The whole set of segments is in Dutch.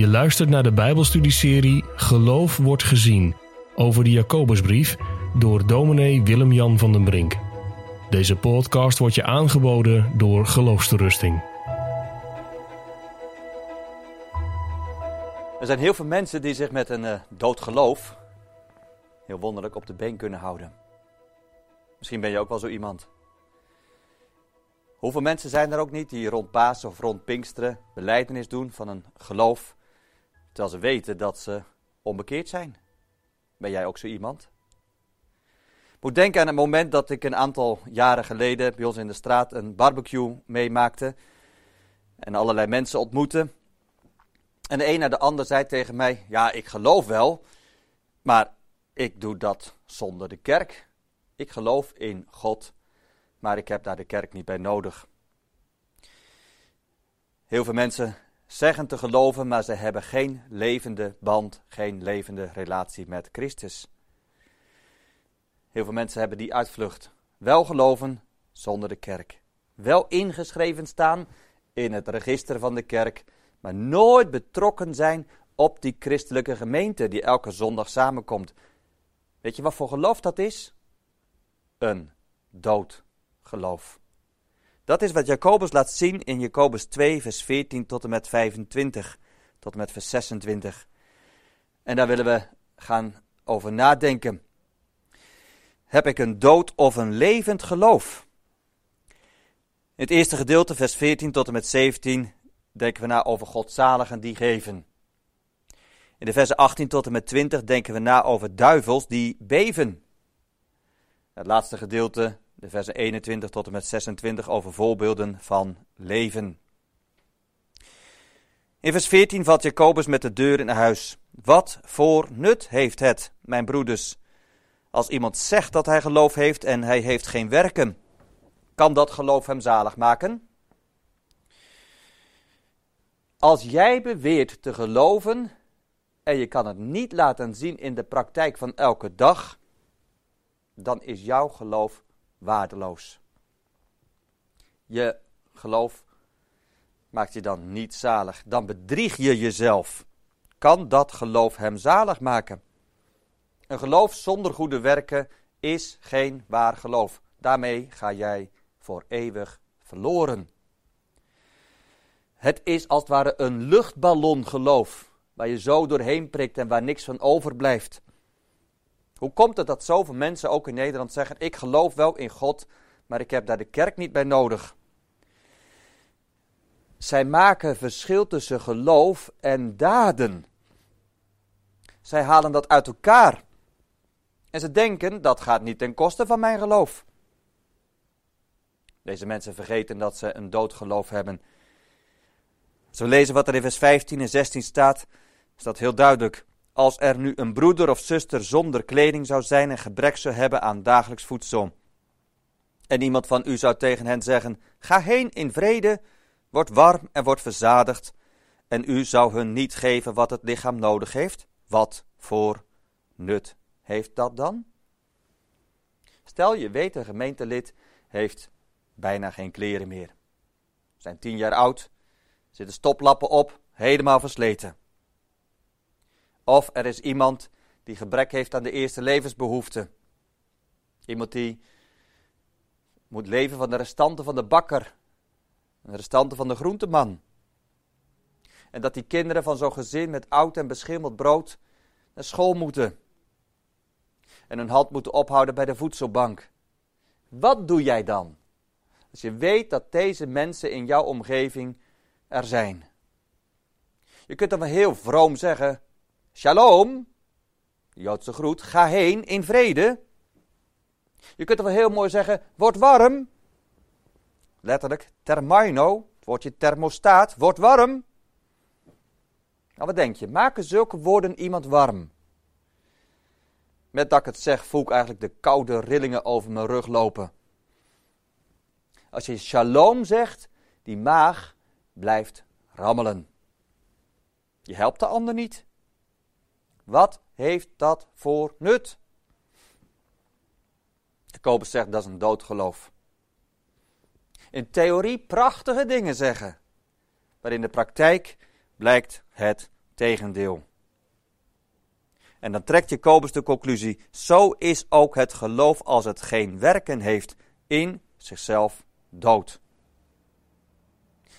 Je luistert naar de Bijbelstudieserie Geloof wordt gezien over de Jacobusbrief door dominee Willem-Jan van den Brink. Deze podcast wordt je aangeboden door Geloofsterusting. Er zijn heel veel mensen die zich met een uh, dood geloof heel wonderlijk op de been kunnen houden. Misschien ben je ook wel zo iemand. Hoeveel mensen zijn er ook niet die rond Pasen of rond Pinksteren beleidenis doen van een geloof, terwijl ze weten dat ze onbekeerd zijn? Ben jij ook zo iemand? Ik moet denken aan het moment dat ik een aantal jaren geleden bij ons in de straat een barbecue meemaakte en allerlei mensen ontmoette. En de een naar de ander zei tegen mij: Ja, ik geloof wel, maar ik doe dat zonder de kerk. Ik geloof in God maar ik heb daar de kerk niet bij nodig. Heel veel mensen zeggen te geloven, maar ze hebben geen levende band, geen levende relatie met Christus. Heel veel mensen hebben die uitvlucht. Wel geloven zonder de kerk. Wel ingeschreven staan in het register van de kerk, maar nooit betrokken zijn op die christelijke gemeente die elke zondag samenkomt. Weet je wat voor geloof dat is? Een dood geloof. Dat is wat Jacobus laat zien in Jacobus 2, vers 14 tot en met 25, tot en met vers 26. En daar willen we gaan over nadenken. Heb ik een dood of een levend geloof? In het eerste gedeelte, vers 14 tot en met 17, denken we na over godzaligen die geven. In de versen 18 tot en met 20 denken we na over duivels die beven. Het laatste gedeelte de versen 21 tot en met 26 over voorbeelden van leven. In vers 14 valt Jacobus met de deur in huis. Wat voor nut heeft het, mijn broeders? Als iemand zegt dat hij geloof heeft en hij heeft geen werken, kan dat geloof hem zalig maken? Als jij beweert te geloven en je kan het niet laten zien in de praktijk van elke dag, dan is jouw geloof waardeloos. Je geloof maakt je dan niet zalig. Dan bedrieg je jezelf. Kan dat geloof hem zalig maken? Een geloof zonder goede werken is geen waar geloof. Daarmee ga jij voor eeuwig verloren. Het is als het ware een luchtballon geloof, waar je zo doorheen prikt en waar niks van overblijft. Hoe komt het dat zoveel mensen ook in Nederland zeggen: Ik geloof wel in God, maar ik heb daar de kerk niet bij nodig? Zij maken verschil tussen geloof en daden. Zij halen dat uit elkaar. En ze denken dat gaat niet ten koste van mijn geloof. Deze mensen vergeten dat ze een doodgeloof hebben. Als we lezen wat er in vers 15 en 16 staat, is dat heel duidelijk. Als er nu een broeder of zuster zonder kleding zou zijn en gebrek zou hebben aan dagelijks voedsel. En iemand van u zou tegen hen zeggen: Ga heen in vrede, word warm en word verzadigd. En u zou hun niet geven wat het lichaam nodig heeft. Wat voor nut heeft dat dan? Stel je weet, een gemeentelid heeft bijna geen kleren meer. Zijn tien jaar oud, zitten stoplappen op, helemaal versleten. Of er is iemand die gebrek heeft aan de eerste levensbehoeften. Iemand die moet leven van de restanten van de bakker, de restanten van de groenteman. En dat die kinderen van zo'n gezin met oud en beschimmeld brood naar school moeten. En hun hand moeten ophouden bij de voedselbank. Wat doe jij dan? Als je weet dat deze mensen in jouw omgeving er zijn. Je kunt dan wel heel vroom zeggen: Shalom, Joodse groet, ga heen in vrede. Je kunt er wel heel mooi zeggen, word warm. Letterlijk, thermino, het woordje thermostaat, word warm. Nou, wat denk je? Maken zulke woorden iemand warm? Met dat ik het zeg, voel ik eigenlijk de koude rillingen over mijn rug lopen. Als je shalom zegt, die maag blijft rammelen. Je helpt de ander niet. Wat heeft dat voor nut? Jacobus zegt dat is een doodgeloof. In theorie prachtige dingen zeggen, maar in de praktijk blijkt het tegendeel. En dan trekt Jacobus de conclusie: zo is ook het geloof als het geen werken heeft in zichzelf dood.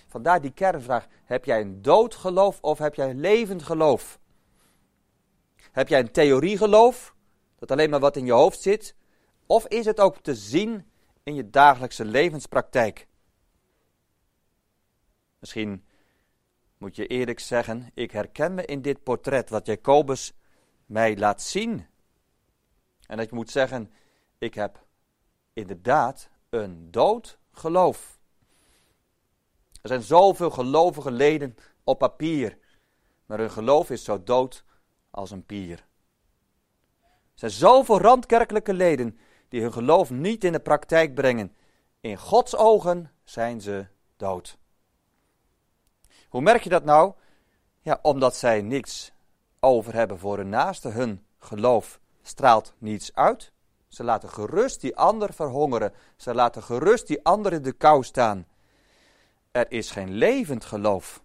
Vandaar die kernvraag: heb jij een dood geloof of heb jij een levend geloof? Heb jij een theoriegeloof, dat alleen maar wat in je hoofd zit? Of is het ook te zien in je dagelijkse levenspraktijk? Misschien moet je eerlijk zeggen, ik herken me in dit portret wat Jacobus mij laat zien. En dat je moet zeggen, ik heb inderdaad een dood geloof. Er zijn zoveel gelovige leden op papier, maar hun geloof is zo dood als een pier. Er zijn zoveel randkerkelijke leden die hun geloof niet in de praktijk brengen. In Gods ogen zijn ze dood. Hoe merk je dat nou? Ja, omdat zij niets over hebben voor hun naaste. Hun geloof straalt niets uit. Ze laten gerust die ander verhongeren. Ze laten gerust die ander in de kou staan. Er is geen levend geloof.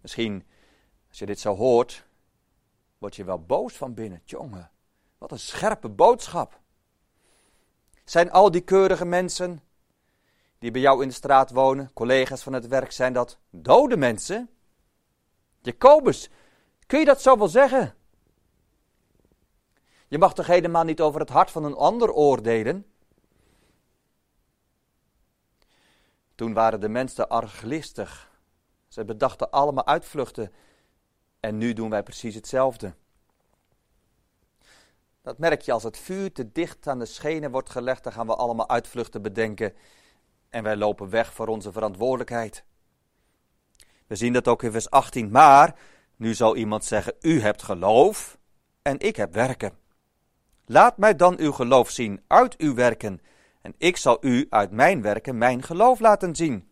Misschien, als je dit zo hoort, word je wel boos van binnen. Jongen, wat een scherpe boodschap. Zijn al die keurige mensen die bij jou in de straat wonen, collega's van het werk, zijn dat dode mensen? Jacobus, kun je dat zo wel zeggen? Je mag toch helemaal niet over het hart van een ander oordelen? Toen waren de mensen arglistig. Ze bedachten allemaal uitvluchten. En nu doen wij precies hetzelfde. Dat merk je als het vuur te dicht aan de schenen wordt gelegd, dan gaan we allemaal uitvluchten bedenken. En wij lopen weg voor onze verantwoordelijkheid. We zien dat ook in vers 18. Maar nu zal iemand zeggen: U hebt geloof en ik heb werken. Laat mij dan uw geloof zien uit uw werken, en ik zal u uit mijn werken mijn geloof laten zien.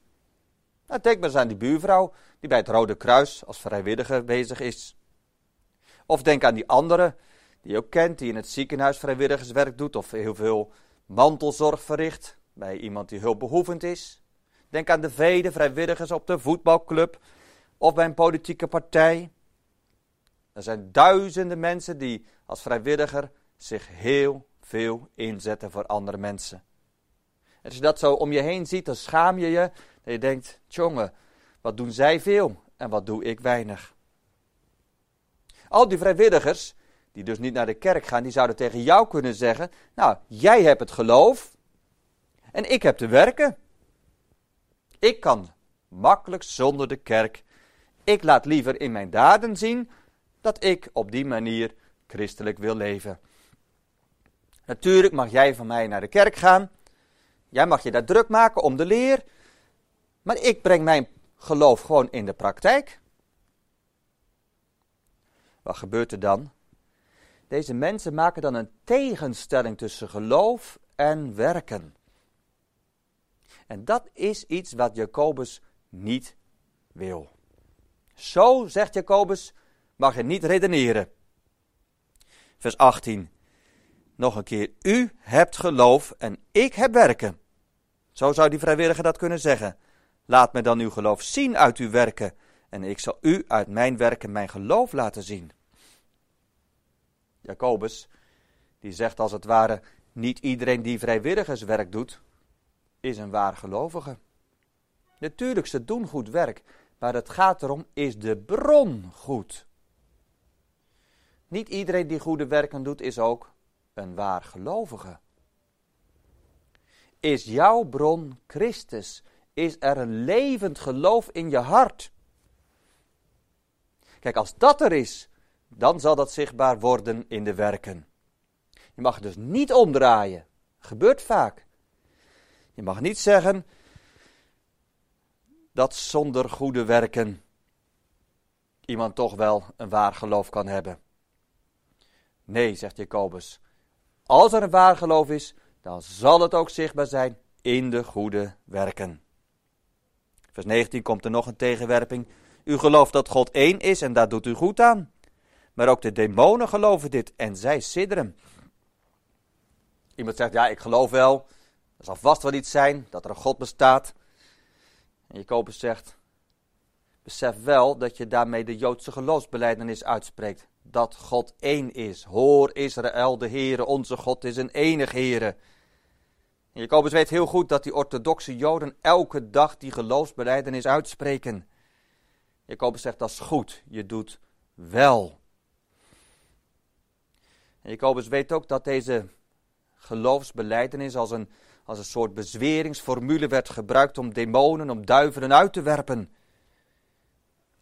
Nou, denk maar eens aan die buurvrouw die bij het Rode Kruis als vrijwilliger bezig is. Of denk aan die andere die je ook kent, die in het ziekenhuis vrijwilligerswerk doet of heel veel mantelzorg verricht bij iemand die hulpbehoevend is. Denk aan de vele vrijwilligers op de voetbalclub of bij een politieke partij. Er zijn duizenden mensen die als vrijwilliger zich heel veel inzetten voor andere mensen. En als je dat zo om je heen ziet, dan schaam je je. Dat je denkt, jongen, wat doen zij veel en wat doe ik weinig. Al die vrijwilligers, die dus niet naar de kerk gaan, die zouden tegen jou kunnen zeggen, nou, jij hebt het geloof en ik heb te werken. Ik kan makkelijk zonder de kerk. Ik laat liever in mijn daden zien dat ik op die manier christelijk wil leven. Natuurlijk mag jij van mij naar de kerk gaan. Jij mag je daar druk maken om de leer. Maar ik breng mijn geloof gewoon in de praktijk. Wat gebeurt er dan? Deze mensen maken dan een tegenstelling tussen geloof en werken. En dat is iets wat Jacobus niet wil. Zo, zegt Jacobus, mag je niet redeneren. Vers 18. Nog een keer, u hebt geloof en ik heb werken. Zo zou die vrijwilliger dat kunnen zeggen. Laat me dan uw geloof zien uit uw werken en ik zal u uit mijn werken mijn geloof laten zien. Jacobus, die zegt als het ware, niet iedereen die vrijwilligerswerk doet, is een waar gelovige. Natuurlijk, ze doen goed werk, maar het gaat erom, is de bron goed? Niet iedereen die goede werken doet, is ook een waar gelovige. Is jouw bron Christus? Is er een levend geloof in je hart? Kijk, als dat er is, dan zal dat zichtbaar worden in de werken. Je mag dus niet omdraaien. Gebeurt vaak. Je mag niet zeggen dat zonder goede werken iemand toch wel een waar geloof kan hebben. Nee, zegt Jacobus. Als er een waar geloof is, dan zal het ook zichtbaar zijn in de goede werken. Vers 19 komt er nog een tegenwerping. U gelooft dat God één is en daar doet u goed aan. Maar ook de demonen geloven dit en zij sidderen. Iemand zegt, ja, ik geloof wel, er zal vast wel iets zijn dat er een God bestaat. En Jacobus zegt: besef wel dat je daarmee de Joodse geloofsbeleidenis uitspreekt. Dat God één is. Hoor Israël, de Heere, onze God is een enig Heere. Jacobus weet heel goed dat die orthodoxe Joden elke dag die geloofsbeleidenis uitspreken. Jacobus zegt dat is goed, je doet wel. En Jacobus weet ook dat deze geloofsbeleidenis als een, als een soort bezweringsformule werd gebruikt om demonen, om duivelen uit te werpen.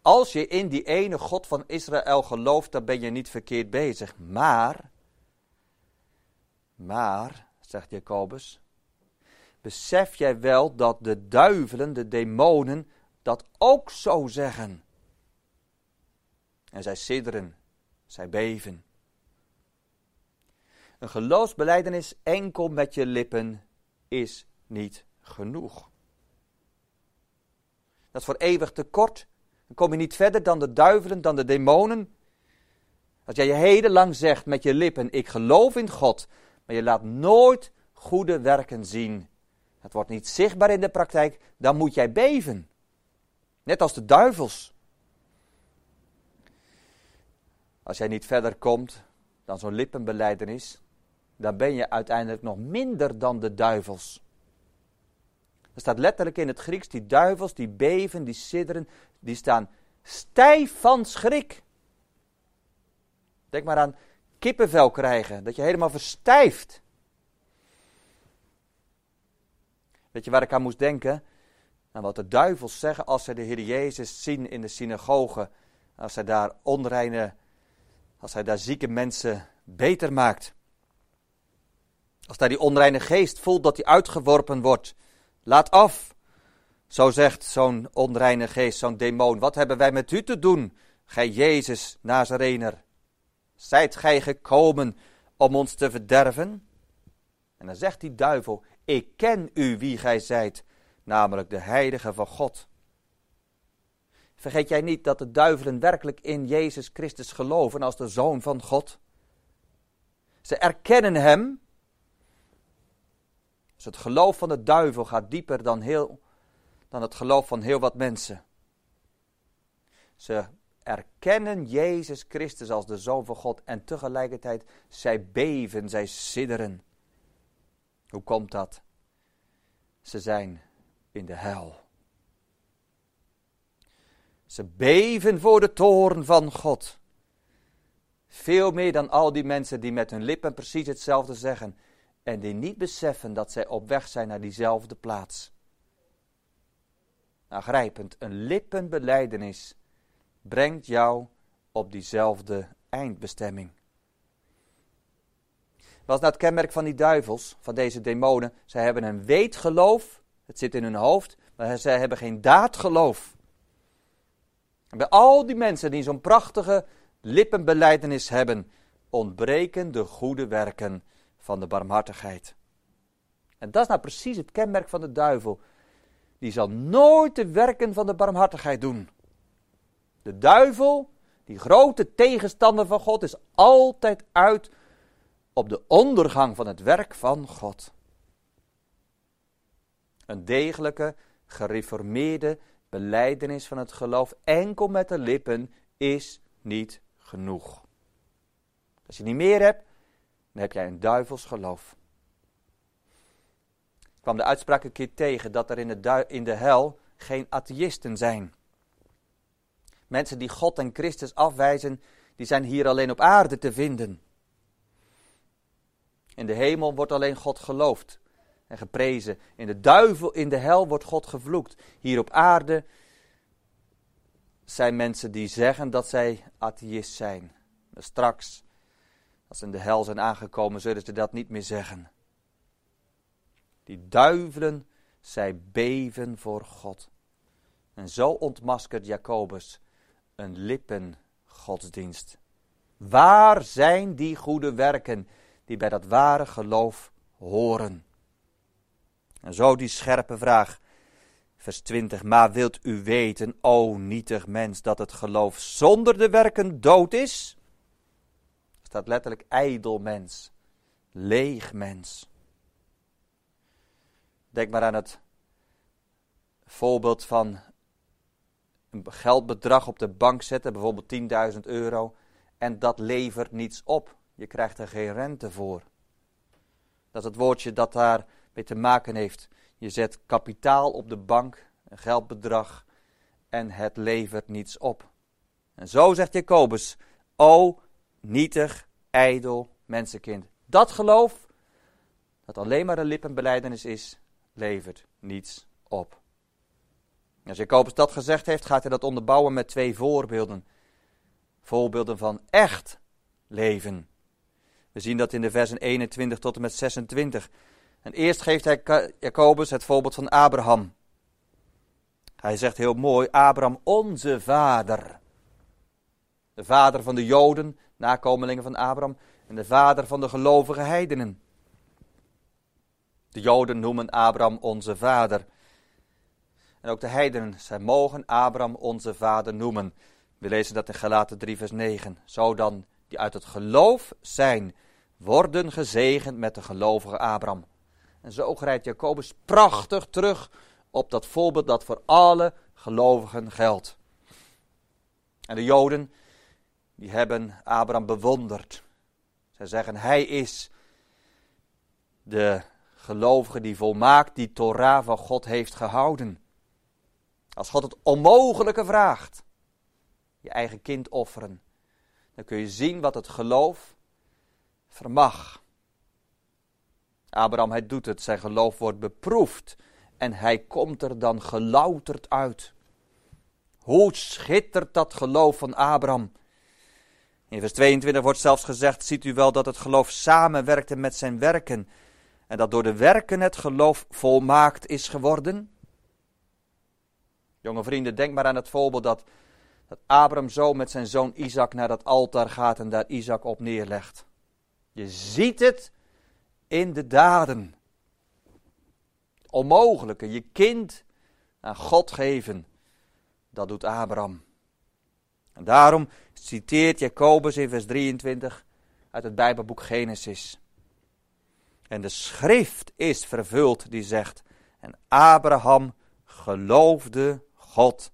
Als je in die ene God van Israël gelooft, dan ben je niet verkeerd bezig. Maar, maar, zegt Jacobus, besef jij wel dat de duivelen, de demonen, dat ook zo zeggen? En zij sidderen, zij beven. Een geloofsbeleidenis enkel met je lippen is niet genoeg. Dat is voor eeuwig te kort. Dan kom je niet verder dan de duivelen, dan de demonen. Als jij je hele lang zegt met je lippen, ik geloof in God, maar je laat nooit goede werken zien. Het wordt niet zichtbaar in de praktijk, dan moet jij beven. Net als de duivels. Als jij niet verder komt dan zo'n lippenbeleidenis, dan ben je uiteindelijk nog minder dan de duivels. Er staat letterlijk in het Grieks, die duivels, die beven, die sidderen, die staan stijf van schrik. Denk maar aan kippenvel krijgen, dat je helemaal verstijft. Weet je waar ik aan moest denken? Aan wat de duivels zeggen als ze de Heer Jezus zien in de synagoge. Als hij daar onreine, als hij daar zieke mensen beter maakt. Als daar die onreine geest voelt dat hij uitgeworpen wordt. Laat af. Zo zegt zo'n onreine geest, zo'n demon. Wat hebben wij met u te doen, gij Jezus Nazarener? Zijt gij gekomen om ons te verderven? En dan zegt die duivel, ik ken u wie gij zijt, namelijk de heilige van God. Vergeet jij niet dat de duivelen werkelijk in Jezus Christus geloven als de Zoon van God? Ze erkennen Hem dus het geloof van de duivel gaat dieper dan, heel, dan het geloof van heel wat mensen. Ze erkennen Jezus Christus als de Zoon van God en tegelijkertijd zij beven, zij sidderen. Hoe komt dat? Ze zijn in de hel. Ze beven voor de toorn van God. Veel meer dan al die mensen die met hun lippen precies hetzelfde zeggen en die niet beseffen dat zij op weg zijn naar diezelfde plaats. Aangrijpend, een lippenbeleidenis brengt jou op diezelfde eindbestemming. Wat is nou het kenmerk van die duivels, van deze demonen? Zij hebben een weetgeloof, het zit in hun hoofd, maar zij hebben geen daadgeloof. En bij al die mensen die zo'n prachtige lippenbeleidenis hebben, ontbreken de goede werken van de barmhartigheid. En dat is nou precies het kenmerk van de duivel. Die zal nooit de werken van de barmhartigheid doen. De duivel, die grote tegenstander van God, is altijd uit op de ondergang van het werk van God. Een degelijke, gereformeerde beleidenis van het geloof enkel met de lippen is niet genoeg. Als je niet meer hebt, dan heb jij een duivels geloof. Ik kwam de uitspraak een keer tegen dat er in de, in de hel geen atheïsten zijn. Mensen die God en Christus afwijzen, die zijn hier alleen op aarde te vinden. In de hemel wordt alleen God geloofd en geprezen. In de duivel, in de hel wordt God gevloekt. Hier op aarde zijn mensen die zeggen dat zij atheïst zijn. Straks als ze in de hel zijn aangekomen, zullen ze dat niet meer zeggen. Die duivelen, zij beven voor God. En zo ontmaskert Jacobus een lippengodsdienst. Waar zijn die goede werken die bij dat ware geloof horen? En zo die scherpe vraag, vers 20. Maar wilt u weten, o nietig mens, dat het geloof zonder de werken dood is? staat letterlijk ijdel mens, leeg mens. Denk maar aan het voorbeeld van een geldbedrag op de bank zetten, bijvoorbeeld 10.000 euro, en dat levert niets op. Je krijgt er geen rente voor. Dat is het woordje dat daar mee te maken heeft. Je zet kapitaal op de bank, een geldbedrag, en het levert niets op. En zo zegt Jacobus, o nietig, ijdel mensenkind. Dat geloof, dat alleen maar een lippenbeleidenis is, levert niets op. Als Jacobus dat gezegd heeft, gaat hij dat onderbouwen met twee voorbeelden. Voorbeelden van echt leven. We zien dat in de versen 21 tot en met 26. En eerst geeft hij Jacobus het voorbeeld van Abraham. Hij zegt heel mooi, Abraham onze vader. De vader van de Joden, nakomelingen van Abraham, en de vader van de gelovige heidenen. De Joden noemen Abraham onze vader. En ook de heidenen, zij mogen Abraham onze vader noemen. We lezen dat in Galaten 3 vers 9. Zo dan, die uit het geloof zijn, worden gezegend met de gelovige Abraham. En zo grijpt Jacobus prachtig terug op dat voorbeeld dat voor alle gelovigen geldt. En de Joden, die hebben Abraham bewonderd. Zij zeggen, hij is de gelovige die volmaakt die Torah van God heeft gehouden. Als God het onmogelijke vraagt, je eigen kind offeren, dan kun je zien wat het geloof vermag. Abraham, hij doet het, zijn geloof wordt beproefd en hij komt er dan gelouterd uit. Hoe schittert dat geloof van Abraham? In vers 22 wordt zelfs gezegd: Ziet u wel dat het geloof samenwerkte met zijn werken en dat door de werken het geloof volmaakt is geworden? Jonge vrienden, denk maar aan het voorbeeld dat, dat Abraham zo met zijn zoon Isaac naar dat altaar gaat en daar Isaac op neerlegt. Je ziet het in de daden. Onmogelijke, je kind aan God geven, dat doet Abraham. En daarom citeert Jacobus in vers 23 uit het Bijbelboek Genesis. En de schrift is vervuld die zegt, en Abraham geloofde God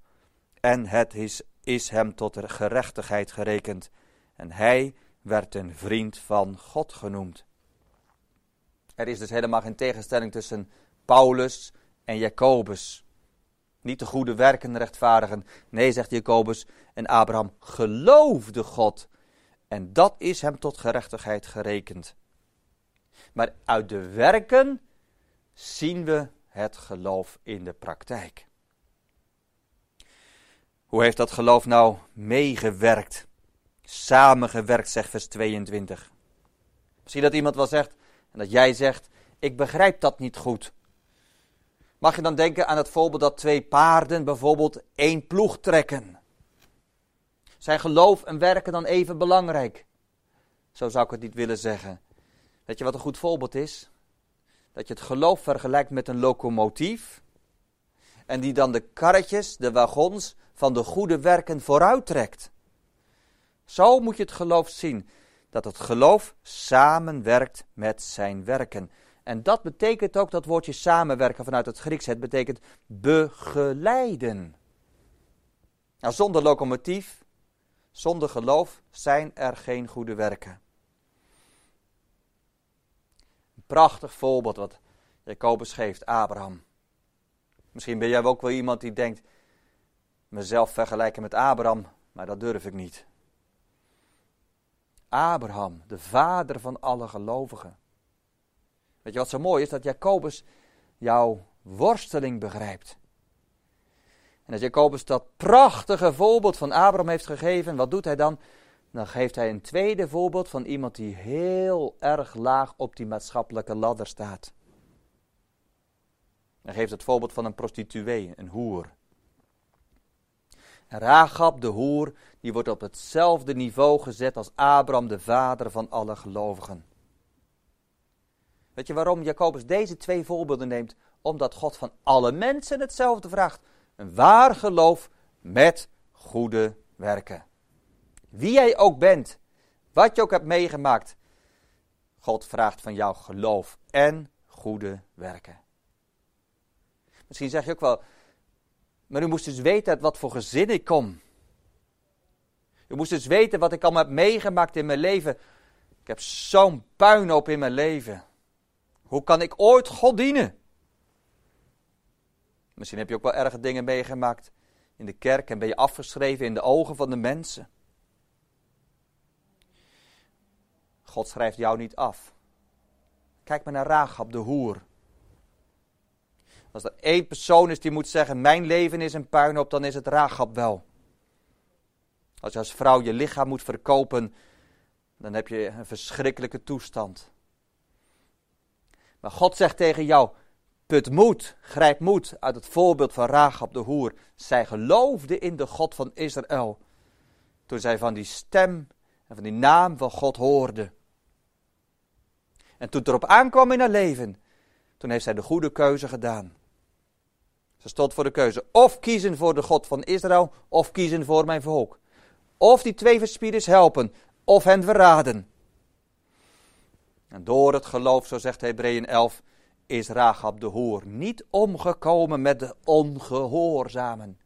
en het is, is hem tot gerechtigheid gerekend. En hij werd een vriend van God genoemd. Er is dus helemaal geen tegenstelling tussen Paulus en Jacobus. Niet de goede werken rechtvaardigen. Nee, zegt Jacobus. En Abraham geloofde God. En dat is hem tot gerechtigheid gerekend. Maar uit de werken zien we het geloof in de praktijk. Hoe heeft dat geloof nou meegewerkt? Samengewerkt, zegt vers 22. Misschien dat iemand wel zegt, en dat jij zegt, ik begrijp dat niet goed. Mag je dan denken aan het voorbeeld dat twee paarden bijvoorbeeld één ploeg trekken? Zijn geloof en werken dan even belangrijk? Zo zou ik het niet willen zeggen. Weet je wat een goed voorbeeld is? Dat je het geloof vergelijkt met een locomotief. En die dan de karretjes, de wagons van de goede werken vooruit trekt. Zo moet je het geloof zien. Dat het geloof samenwerkt met zijn werken. En dat betekent ook dat woordje samenwerken vanuit het Grieks. Het betekent begeleiden. Nou, zonder locomotief, zonder geloof zijn er geen goede werken. Een prachtig voorbeeld wat Jacobus geeft, Abraham. Misschien ben jij ook wel iemand die denkt, mezelf vergelijken met Abraham, maar dat durf ik niet. Abraham, de vader van alle gelovigen. Weet je wat zo mooi is? Dat Jacobus jouw worsteling begrijpt. En als Jacobus dat prachtige voorbeeld van Abraham heeft gegeven, wat doet hij dan? Dan geeft hij een tweede voorbeeld van iemand die heel erg laag op die maatschappelijke ladder staat. Hij geeft het voorbeeld van een prostituee, een hoer. Rahab, de hoer, die wordt op hetzelfde niveau gezet als Abraham, de vader van alle gelovigen. Weet je waarom Jacobus deze twee voorbeelden neemt? Omdat God van alle mensen hetzelfde vraagt. Een waar geloof met goede werken. Wie jij ook bent, wat je ook hebt meegemaakt, God vraagt van jou geloof en goede werken. Misschien zeg je ook wel, Maar u moest dus weten uit wat voor gezin ik kom. U moest dus weten wat ik allemaal heb meegemaakt in mijn leven. Ik heb zo'n puinhoop in mijn leven. Hoe kan ik ooit God dienen? Misschien heb je ook wel erge dingen meegemaakt in de kerk en ben je afgeschreven in de ogen van de mensen. God schrijft jou niet af. Kijk maar naar Rahab de hoer. Als er één persoon is die moet zeggen: Mijn leven is een puinhoop, dan is het Rahab wel. Als je als vrouw je lichaam moet verkopen, dan heb je een verschrikkelijke toestand. Maar God zegt tegen jou: Put moed, grijp moed uit het voorbeeld van Rahab de hoer. Zij geloofde in de God van Israël. Toen zij van die stem en van die naam van God hoorde. En toen het erop aankwam in haar leven, toen heeft zij de goede keuze gedaan. Ze stond voor de keuze of kiezen voor de God van Israël of kiezen voor mijn volk. Of die twee verspieders helpen of hen verraden. En door het geloof, zo zegt Hebreeën 11, is Rahab de hoer niet omgekomen met de ongehoorzamen.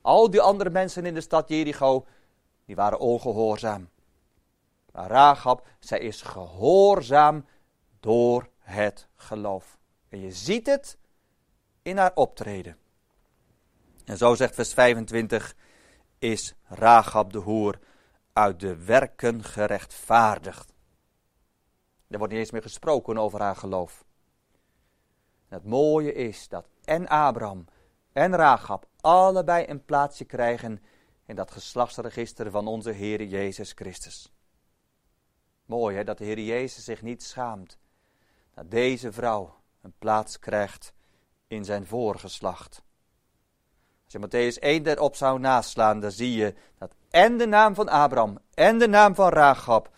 Al die andere mensen in de stad Jericho, die waren ongehoorzaam. Maar Rahab, zij is gehoorzaam door het geloof. En je ziet het in haar optreden. En zo zegt vers 25, is Rahab de hoer uit de werken gerechtvaardigd. Er wordt niet eens meer gesproken over haar geloof. het mooie is dat en Abraham en Rahab allebei een plaatsje krijgen in dat geslachtsregister van onze Heer Jezus Christus. Mooi hè, dat de Heer Jezus zich niet schaamt dat deze vrouw een plaats krijgt in zijn voorgeslacht. Als je Matthäus 1 erop zou naslaan, dan zie je dat en de naam van Abraham en de naam van Rahab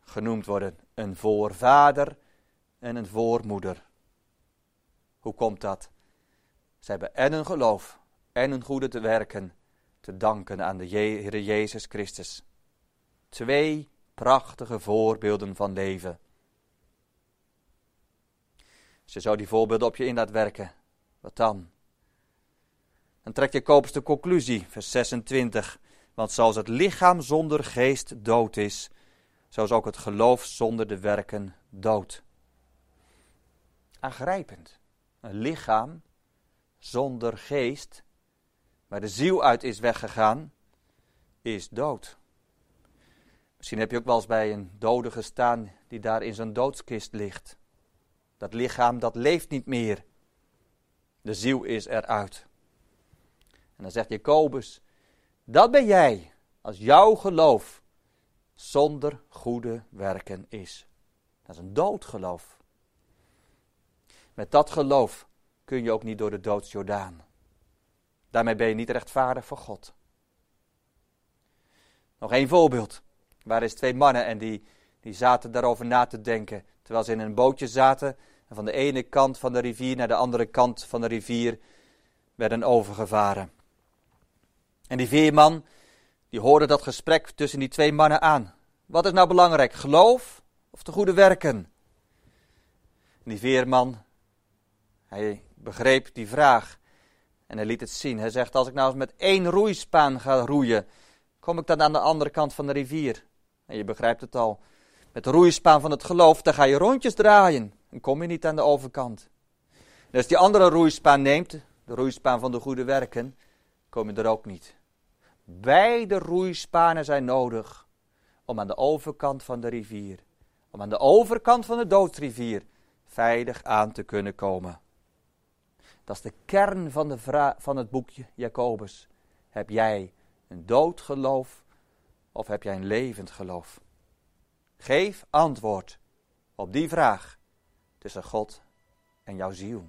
genoemd worden. Een voorvader en een voormoeder. Hoe komt dat? Ze hebben en een geloof en een goede te werken te danken aan de Heer Jezus Christus. Twee prachtige voorbeelden van leven. Als je zo die voorbeelden op je in laat werken, wat dan? Dan trekt Jacobus de conclusie, vers 26. Want zoals het lichaam zonder geest dood is, zo is ook het geloof zonder de werken dood. Aangrijpend. Een lichaam zonder geest, waar de ziel uit is weggegaan, is dood. Misschien heb je ook wel eens bij een dode gestaan die daar in zijn doodskist ligt. Dat lichaam dat leeft niet meer. De ziel is eruit. En dan zegt Jacobus, dat ben jij als jouw geloof zonder goede werken is. Dat is een doodgeloof. Met dat geloof kun je ook niet door de doodsjordaan. Daarmee ben je niet rechtvaardig voor God. Nog één voorbeeld. Waar is twee mannen en die, die zaten daarover na te denken. Terwijl ze in een bootje zaten en van de ene kant van de rivier naar de andere kant van de rivier werden overgevaren. En die veerman, die hoorde dat gesprek tussen die twee mannen aan. Wat is nou belangrijk, geloof of de goede werken? En die veerman, hij begreep die vraag en hij liet het zien. Hij zegt, als ik nou eens met één roeispaan ga roeien, kom ik dan aan de andere kant van de rivier. En je begrijpt het al. Met de roeispaan van het geloof, dan ga je rondjes draaien. En kom je niet aan de overkant. En als die andere roeispaan neemt, de roeispaan van de goede werken, kom je er ook niet. Beide roeispanen zijn nodig om aan de overkant van de rivier, om aan de overkant van de doodsrivier, veilig aan te kunnen komen. Dat is de kern van, de van het boekje Jacobus. Heb jij een dood geloof of heb jij een levend geloof? Geef antwoord op die vraag tussen God en jouw ziel.